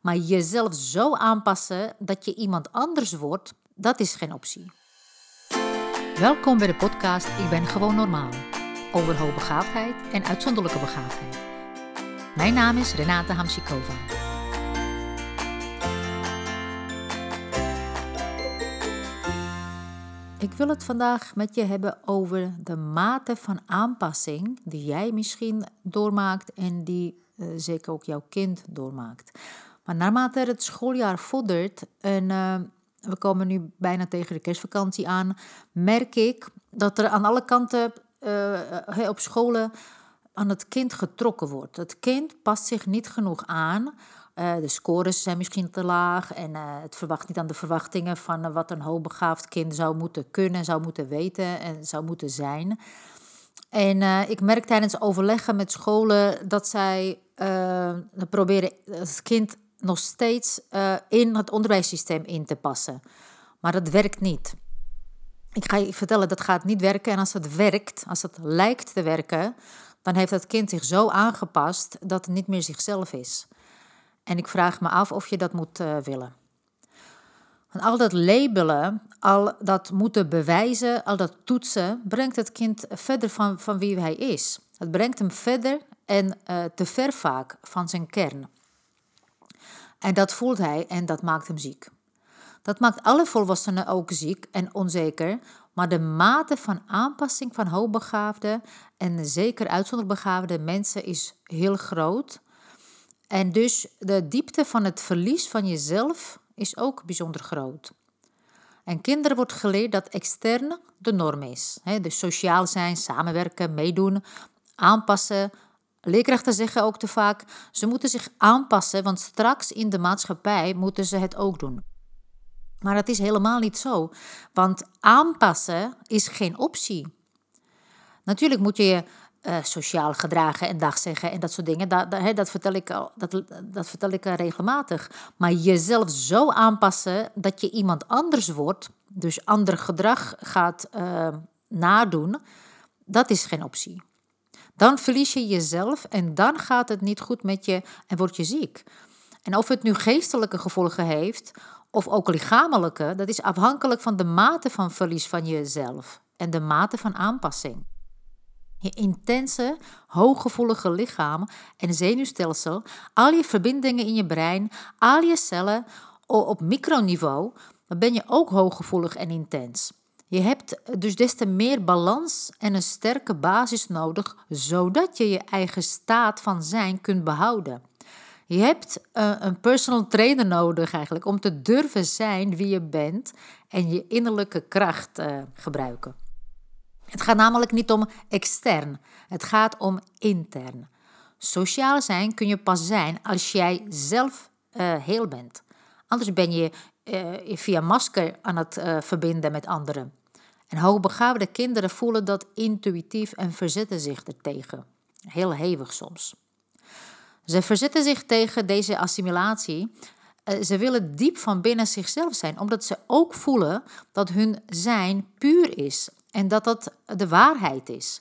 Maar jezelf zo aanpassen dat je iemand anders wordt, dat is geen optie. Welkom bij de podcast Ik ben gewoon normaal. Over hoogbegaafdheid en uitzonderlijke begaafdheid. Mijn naam is Renate Hamsikova. Ik wil het vandaag met je hebben over de mate van aanpassing die jij misschien doormaakt en die uh, zeker ook jouw kind doormaakt. Maar naarmate het schooljaar vordert en uh, we komen nu bijna tegen de kerstvakantie aan, merk ik dat er aan alle kanten uh, op scholen aan het kind getrokken wordt. Het kind past zich niet genoeg aan. Uh, de scores zijn misschien te laag en het verwacht niet aan de verwachtingen van wat een hoogbegaafd kind zou moeten kunnen, zou moeten weten en zou moeten zijn. En ik merk tijdens overleggen met scholen dat zij proberen het kind nog steeds in het onderwijssysteem in te passen. Maar dat werkt niet. Ik ga je vertellen, dat gaat niet werken. En als het werkt, als het lijkt te werken, dan heeft het kind zich zo aangepast dat het niet meer zichzelf is. En ik vraag me af of je dat moet uh, willen. Al dat labelen, al dat moeten bewijzen, al dat toetsen, brengt het kind verder van, van wie hij is. Het brengt hem verder en uh, te ver vaak van zijn kern. En dat voelt hij en dat maakt hem ziek. Dat maakt alle volwassenen ook ziek en onzeker, maar de mate van aanpassing van hoogbegaafde en zeker uitzonderbegaafde mensen is heel groot. En dus de diepte van het verlies van jezelf is ook bijzonder groot. En kinderen wordt geleerd dat extern de norm is. dus sociaal zijn, samenwerken, meedoen, aanpassen. Leerkrachten zeggen ook te vaak, ze moeten zich aanpassen, want straks in de maatschappij moeten ze het ook doen. Maar dat is helemaal niet zo, want aanpassen is geen optie. Natuurlijk moet je je uh, sociaal gedragen en dag zeggen en dat soort dingen. Dat, dat, dat, vertel, ik dat, dat vertel ik regelmatig. Maar jezelf zo aanpassen dat je iemand anders wordt, dus ander gedrag gaat uh, nadoen, dat is geen optie. Dan verlies je jezelf en dan gaat het niet goed met je en word je ziek. En of het nu geestelijke gevolgen heeft of ook lichamelijke, dat is afhankelijk van de mate van verlies van jezelf en de mate van aanpassing. Je intense, hooggevoelige lichaam en zenuwstelsel, al je verbindingen in je brein, al je cellen op microniveau, dan ben je ook hooggevoelig en intens. Je hebt dus des te meer balans en een sterke basis nodig, zodat je je eigen staat van zijn kunt behouden. Je hebt uh, een personal trainer nodig eigenlijk om te durven zijn wie je bent en je innerlijke kracht uh, gebruiken. Het gaat namelijk niet om extern, het gaat om intern. Sociaal zijn kun je pas zijn als jij zelf uh, heel bent. Anders ben je via masker aan het verbinden met anderen. En hoogbegaafde kinderen voelen dat intuïtief en verzetten zich ertegen. Heel hevig soms. Ze verzetten zich tegen deze assimilatie. Ze willen diep van binnen zichzelf zijn, omdat ze ook voelen dat hun zijn puur is en dat dat de waarheid is.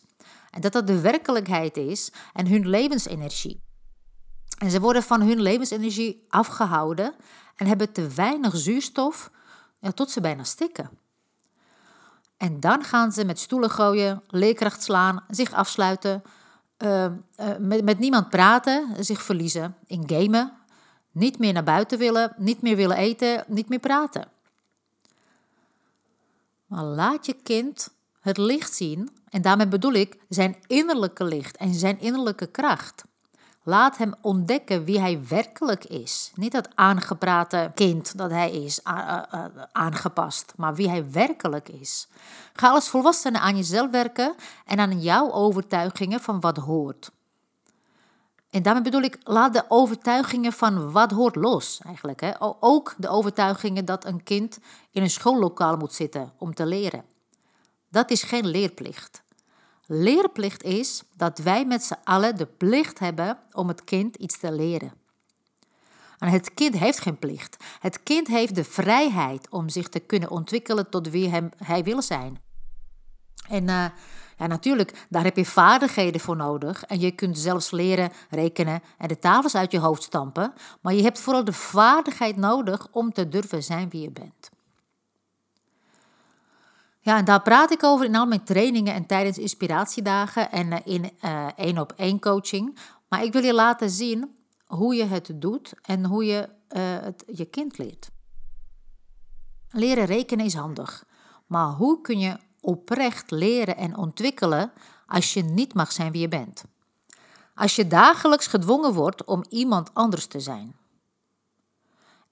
En dat dat de werkelijkheid is en hun levensenergie. En ze worden van hun levensenergie afgehouden en hebben te weinig zuurstof ja, tot ze bijna stikken. En dan gaan ze met stoelen gooien, leerkracht slaan, zich afsluiten, uh, uh, met, met niemand praten, zich verliezen in gamen, niet meer naar buiten willen, niet meer willen eten, niet meer praten. Maar laat je kind het licht zien, en daarmee bedoel ik zijn innerlijke licht en zijn innerlijke kracht. Laat hem ontdekken wie hij werkelijk is. Niet dat aangeprate kind dat hij is, aangepast, maar wie hij werkelijk is. Ga als volwassene aan jezelf werken en aan jouw overtuigingen van wat hoort. En daarmee bedoel ik, laat de overtuigingen van wat hoort los eigenlijk. Hè? Ook de overtuigingen dat een kind in een schoollokaal moet zitten om te leren. Dat is geen leerplicht. Leerplicht is dat wij met z'n allen de plicht hebben om het kind iets te leren. En het kind heeft geen plicht. Het kind heeft de vrijheid om zich te kunnen ontwikkelen tot wie hem, hij wil zijn. En uh, ja, natuurlijk, daar heb je vaardigheden voor nodig. En je kunt zelfs leren rekenen en de tafels uit je hoofd stampen. Maar je hebt vooral de vaardigheid nodig om te durven zijn wie je bent. Ja, en daar praat ik over in al mijn trainingen en tijdens inspiratiedagen en eh, in uh, één op één coaching. Maar ik wil je laten zien hoe je het doet en hoe je uh, het je kind leert. Leren rekenen is handig, maar hoe kun je oprecht leren en ontwikkelen als je niet mag zijn wie je bent? Als je dagelijks gedwongen wordt om iemand anders te zijn.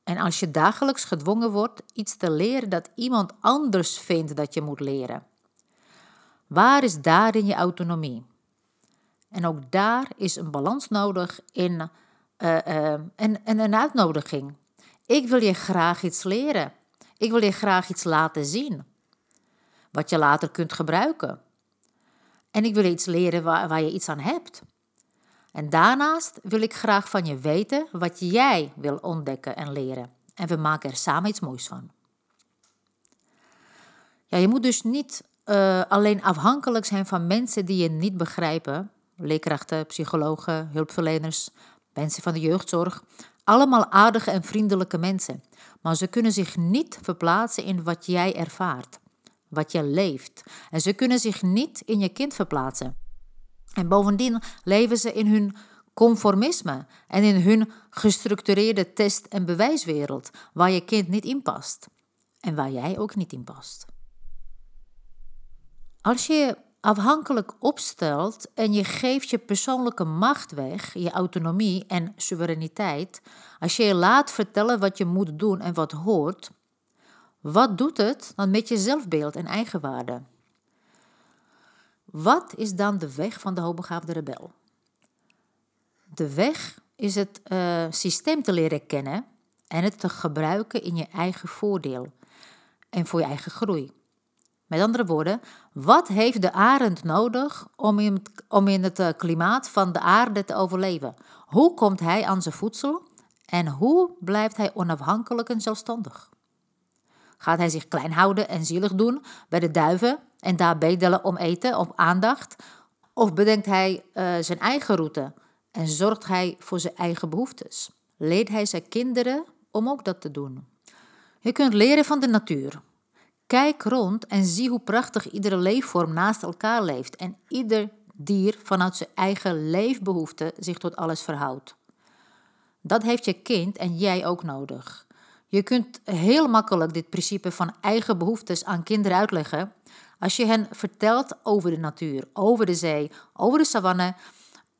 En als je dagelijks gedwongen wordt iets te leren dat iemand anders vindt dat je moet leren. Waar is daarin je autonomie? En ook daar is een balans nodig in uh, uh, en, en een uitnodiging. Ik wil je graag iets leren. Ik wil je graag iets laten zien. Wat je later kunt gebruiken. En ik wil iets leren waar, waar je iets aan hebt. En daarnaast wil ik graag van je weten wat jij wil ontdekken en leren. En we maken er samen iets moois van. Ja, je moet dus niet uh, alleen afhankelijk zijn van mensen die je niet begrijpen. Leerkrachten, psychologen, hulpverleners, mensen van de jeugdzorg. Allemaal aardige en vriendelijke mensen. Maar ze kunnen zich niet verplaatsen in wat jij ervaart, wat je leeft. En ze kunnen zich niet in je kind verplaatsen. En bovendien leven ze in hun conformisme en in hun gestructureerde test- en bewijswereld, waar je kind niet in past en waar jij ook niet in past. Als je afhankelijk opstelt en je geeft je persoonlijke macht weg, je autonomie en soevereiniteit, als je je laat vertellen wat je moet doen en wat hoort, wat doet het dan met je zelfbeeld en eigenwaarde? Wat is dan de weg van de hoogbegaafde rebel? De weg is het uh, systeem te leren kennen en het te gebruiken in je eigen voordeel en voor je eigen groei. Met andere woorden, wat heeft de arend nodig om in, het, om in het eh, klimaat van de aarde te overleven? Hoe komt hij aan zijn voedsel en hoe blijft hij onafhankelijk en zelfstandig? Gaat hij zich klein houden en zielig doen bij de duiven en daar bedelen om eten, om aandacht? Of bedenkt hij uh, zijn eigen route en zorgt hij voor zijn eigen behoeftes? Leert hij zijn kinderen om ook dat te doen? Je kunt leren van de natuur. Kijk rond en zie hoe prachtig iedere leefvorm naast elkaar leeft en ieder dier vanuit zijn eigen leefbehoeften zich tot alles verhoudt. Dat heeft je kind en jij ook nodig. Je kunt heel makkelijk dit principe van eigen behoeftes aan kinderen uitleggen als je hen vertelt over de natuur, over de zee, over de savanne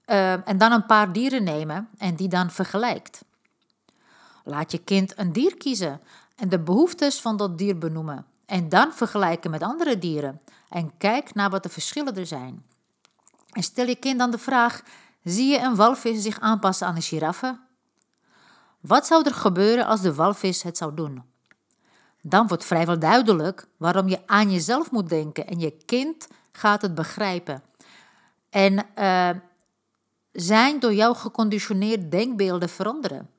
uh, en dan een paar dieren nemen en die dan vergelijkt. Laat je kind een dier kiezen en de behoeftes van dat dier benoemen en dan vergelijken met andere dieren en kijk naar wat de verschillen er zijn. En stel je kind dan de vraag: zie je een walvis zich aanpassen aan een giraffe? Wat zou er gebeuren als de walvis het zou doen? Dan wordt vrijwel duidelijk waarom je aan jezelf moet denken en je kind gaat het begrijpen. En uh, zijn door jou geconditioneerd denkbeelden veranderen.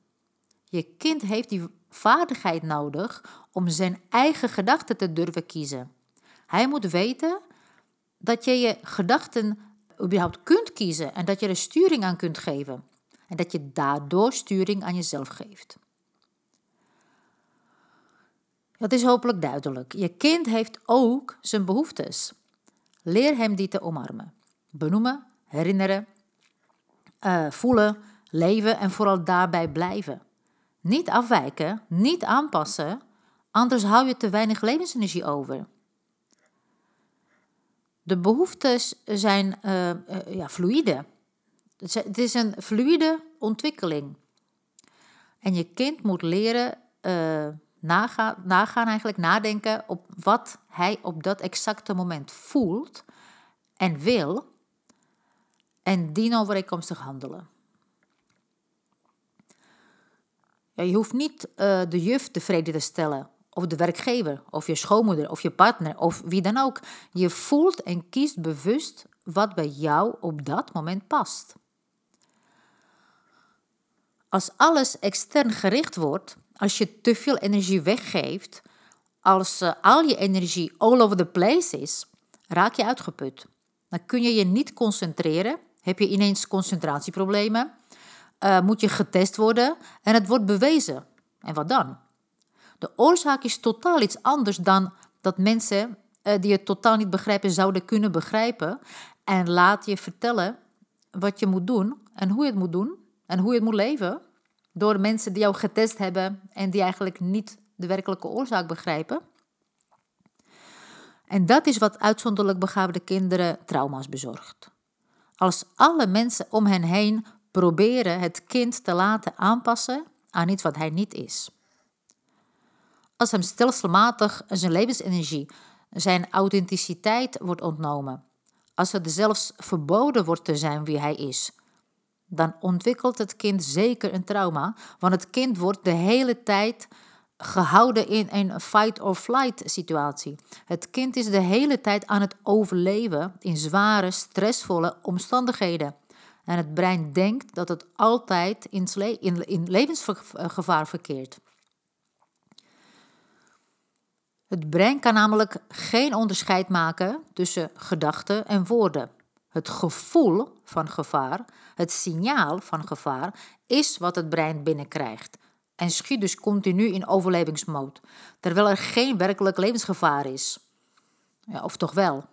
Je kind heeft die vaardigheid nodig om zijn eigen gedachten te durven kiezen. Hij moet weten dat je je gedachten überhaupt kunt kiezen en dat je er sturing aan kunt geven. En dat je daardoor sturing aan jezelf geeft. Dat is hopelijk duidelijk. Je kind heeft ook zijn behoeftes. Leer hem die te omarmen. Benoemen, herinneren, uh, voelen, leven en vooral daarbij blijven. Niet afwijken, niet aanpassen, anders hou je te weinig levensenergie over. De behoeftes zijn uh, ja, fluïde. Het is een fluïde ontwikkeling. En je kind moet leren uh, nagaan, eigenlijk nadenken op wat hij op dat exacte moment voelt en wil. En dienovereenkomstig handelen. Ja, je hoeft niet uh, de juf tevreden te stellen, of de werkgever, of je schoonmoeder, of je partner, of wie dan ook. Je voelt en kiest bewust wat bij jou op dat moment past. Als alles extern gericht wordt, als je te veel energie weggeeft, als uh, al je energie all over the place is, raak je uitgeput. Dan kun je je niet concentreren, heb je ineens concentratieproblemen, uh, moet je getest worden en het wordt bewezen. En wat dan? De oorzaak is totaal iets anders dan dat mensen uh, die het totaal niet begrijpen zouden kunnen begrijpen. En laat je vertellen wat je moet doen en hoe je het moet doen en hoe je het moet leven. Door mensen die jou getest hebben en die eigenlijk niet de werkelijke oorzaak begrijpen. En dat is wat uitzonderlijk begaafde kinderen trauma's bezorgt. Als alle mensen om hen heen proberen het kind te laten aanpassen aan iets wat hij niet is. Als hem stelselmatig zijn levensenergie, zijn authenticiteit wordt ontnomen. Als het zelfs verboden wordt te zijn wie hij is. Dan ontwikkelt het kind zeker een trauma, want het kind wordt de hele tijd gehouden in een fight-or-flight situatie. Het kind is de hele tijd aan het overleven in zware, stressvolle omstandigheden. En het brein denkt dat het altijd in, in, in levensgevaar verkeert. Het brein kan namelijk geen onderscheid maken tussen gedachten en woorden. Het gevoel van gevaar, het signaal van gevaar, is wat het brein binnenkrijgt en schiet dus continu in overlevingsmode, terwijl er geen werkelijk levensgevaar is. Ja, of toch wel?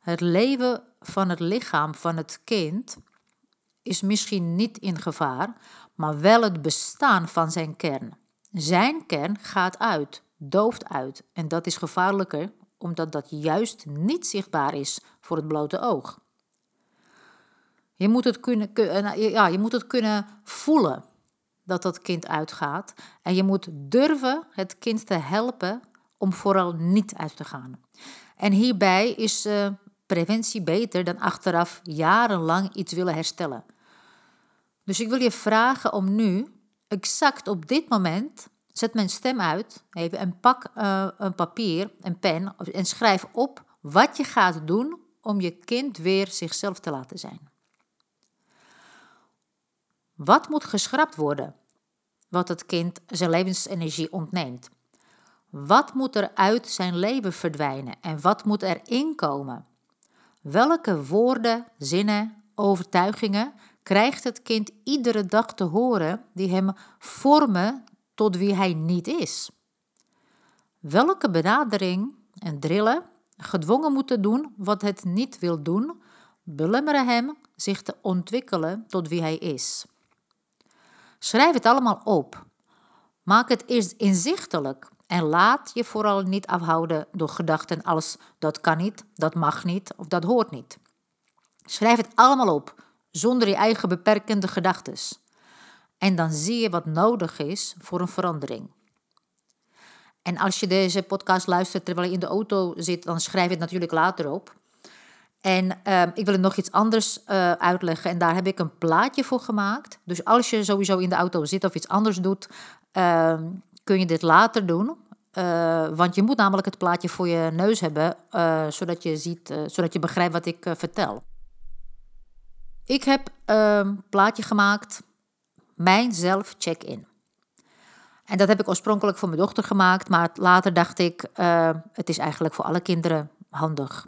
Het leven van het lichaam van het kind is misschien niet in gevaar, maar wel het bestaan van zijn kern. Zijn kern gaat uit, dooft uit en dat is gevaarlijker omdat dat juist niet zichtbaar is voor het blote oog. Je moet het kunnen, ja, je moet het kunnen voelen dat dat kind uitgaat. En je moet durven het kind te helpen om vooral niet uit te gaan. En hierbij is uh, preventie beter dan achteraf jarenlang iets willen herstellen. Dus ik wil je vragen om nu, exact op dit moment, zet mijn stem uit even en pak uh, een papier, een pen en schrijf op wat je gaat doen om je kind weer zichzelf te laten zijn. Wat moet geschrapt worden? Wat het kind zijn levensenergie ontneemt. Wat moet er uit zijn leven verdwijnen en wat moet er inkomen? Welke woorden, zinnen, overtuigingen krijgt het kind iedere dag te horen die hem vormen tot wie hij niet is? Welke benadering en drillen gedwongen moeten doen wat het niet wil doen, belemmeren hem zich te ontwikkelen tot wie hij is? Schrijf het allemaal op. Maak het eerst inzichtelijk en laat je vooral niet afhouden door gedachten als dat kan niet, dat mag niet of dat hoort niet. Schrijf het allemaal op, zonder je eigen beperkende gedachten. En dan zie je wat nodig is voor een verandering. En als je deze podcast luistert terwijl je in de auto zit, dan schrijf je het natuurlijk later op. En ehm, ik wil nog iets anders uh, uitleggen. En daar heb ik een plaatje voor gemaakt. Dus als je sowieso in de auto zit of iets anders doet, ehm, kun je dit later doen. Uh, want je moet namelijk het plaatje voor je neus hebben, uh, zodat, je ziet, zodat je begrijpt wat ik vertel. Ik heb een ehm, plaatje gemaakt, mijn zelf-check-in. En dat heb ik oorspronkelijk voor mijn dochter gemaakt, maar later dacht ik, het is eigenlijk voor alle kinderen handig.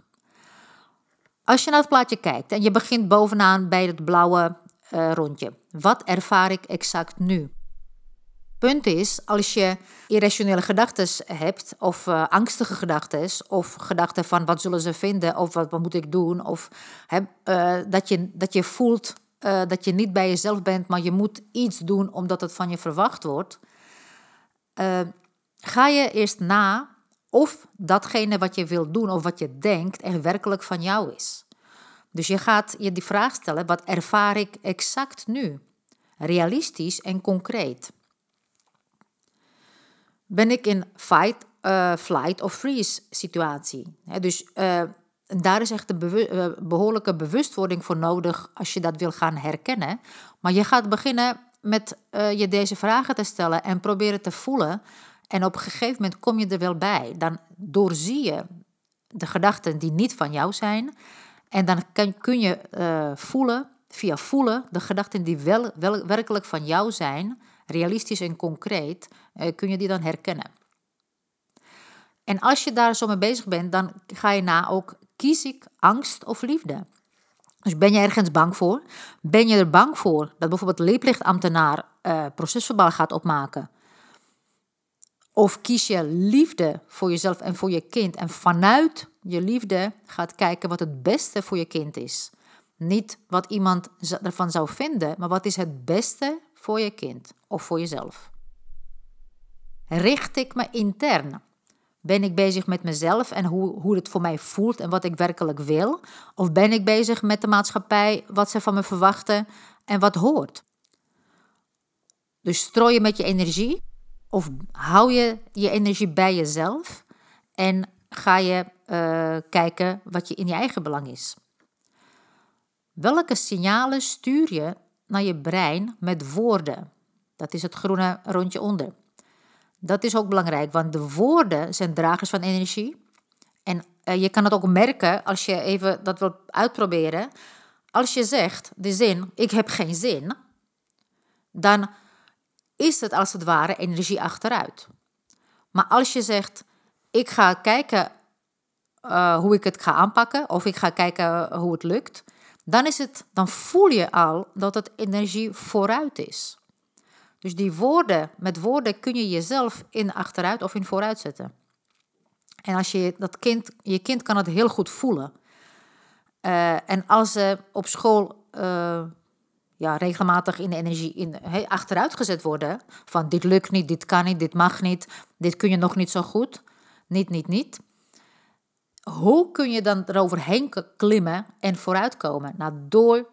Als je naar het plaatje kijkt en je begint bovenaan bij het blauwe uh, rondje, wat ervaar ik exact nu? Punt is, als je irrationele gedachten hebt, of uh, angstige gedachten, of gedachten van wat zullen ze vinden, of wat, wat moet ik doen, of dat, je, dat je voelt dat je niet bij jezelf bent, maar je moet iets doen omdat het van je verwacht wordt, ga je eerst na of datgene wat je wilt doen of wat je denkt er werkelijk van jou is. Dus je gaat je die vraag stellen, wat ervaar ik exact nu? Realistisch en concreet. Ben ik in fight, uh, flight of freeze situatie? dus uh, daar is echt een uh, behoorlijke bewustwording voor nodig als je dat wil gaan herkennen. Maar je gaat beginnen met je deze vragen te stellen en proberen te voelen en op een gegeven moment kom je er wel bij. Dan doorzie je de gedachten die niet van jou zijn. En dan kun je uh, voelen, via voelen, de gedachten die wel, wel, werkelijk van jou zijn, realistisch en concreet, kun je die dan herkennen. En als je daar zo mee bezig bent, dan ga je na ook, kies ik angst of liefde? Dus ben je ergens bang voor? Ben je er bang voor dat bijvoorbeeld leerplichtambtenaar uh, procesverbaal gaat opmaken? Of kies je liefde voor jezelf en voor je kind en vanuit je liefde gaat kijken wat het beste voor je kind is? Niet wat iemand ervan zou vinden, maar wat is het beste voor je kind of voor jezelf? Richt ik me intern? Ben ik bezig met mezelf en hoe, hoe het voor mij voelt en wat ik werkelijk wil? Of ben ik bezig met de maatschappij, wat ze van me verwachten en wat hoort? Dus strooi je met je energie of hou je je energie bij jezelf en ga je uh, kijken wat je in je eigen belang is? Welke signalen stuur je naar je brein met woorden? Dat is het groene rondje onder. Dat is ook belangrijk, want de woorden zijn dragers van energie. En uh, je kan het ook merken als je even dat wilt uitproberen. Als je zegt de zin: Ik heb geen zin, dan is het als het ware energie achteruit. Maar als je zegt: Ik ga kijken uh, hoe ik het ga aanpakken, of ik ga kijken hoe het lukt, dan, is het, dan voel je al dat het energie vooruit is. Dus die woorden, met woorden kun je jezelf in achteruit of in vooruit zetten. En als je dat kind, je kind kan het heel goed voelen. Uh, en als ze op school uh, ja, regelmatig in de energie in, achteruit gezet worden, van dit lukt niet, dit kan niet, dit mag niet, dit kun je nog niet zo goed, niet, niet, niet. Hoe kun je dan eroverheen klimmen en vooruitkomen? Nou, door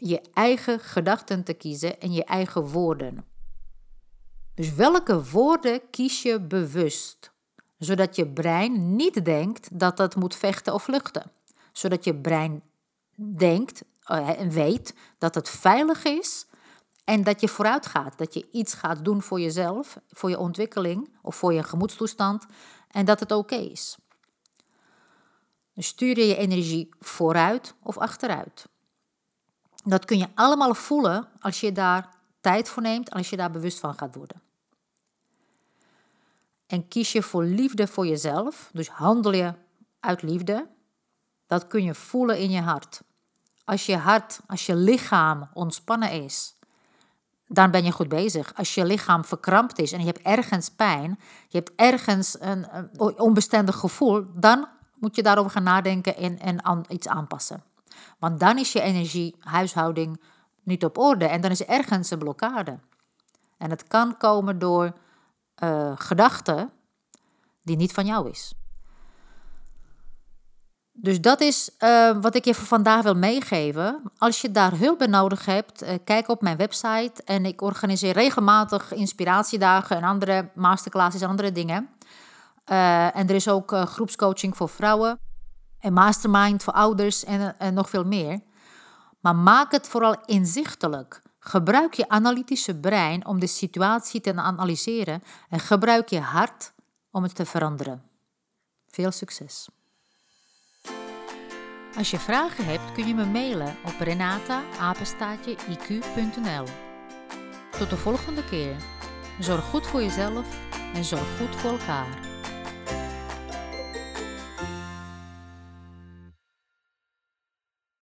je eigen gedachten te kiezen en je eigen woorden. Dus welke woorden kies je bewust? Zodat je brein niet denkt dat het moet vechten of vluchten. Zodat je brein denkt eh, en weet dat het veilig is en dat je vooruit gaat. Dat je iets gaat doen voor jezelf, voor je ontwikkeling of voor je gemoedstoestand en dat het oké is. Dus stuur je je energie vooruit of achteruit. Dat kun je allemaal voelen als je daar tijd voor neemt, als je daar bewust van gaat worden. En kies je voor liefde voor jezelf, dus handel je uit liefde, dat kun je voelen in je hart. Als je hart, als je lichaam ontspannen is, dan ben je goed bezig. Als je lichaam verkrampt is en je hebt ergens pijn, je hebt ergens een, onbestendig gevoel, dan moet je daarover gaan nadenken en, en iets aanpassen. Want dan is je energie, huishouding niet op orde en dan is er ergens een blokkade. En het kan komen door uh, gedachten die niet van jou is. Dus dat is uh, wat ik je voor vandaag wil meegeven. Als je daar hulp bij nodig hebt, uh, kijk op mijn website. En ik organiseer regelmatig inspiratiedagen en andere masterclasses en andere dingen. En er is ook groepscoaching voor vrouwen en mastermind voor ouders en, nog veel meer. Maar maak het vooral inzichtelijk. Gebruik je analytische brein om de situatie te analyseren en gebruik je hart om het te veranderen. Veel succes! Als je vragen hebt kun je me mailen op renata.iq.nl Tot de volgende keer. Zorg goed voor jezelf en zorg goed voor elkaar.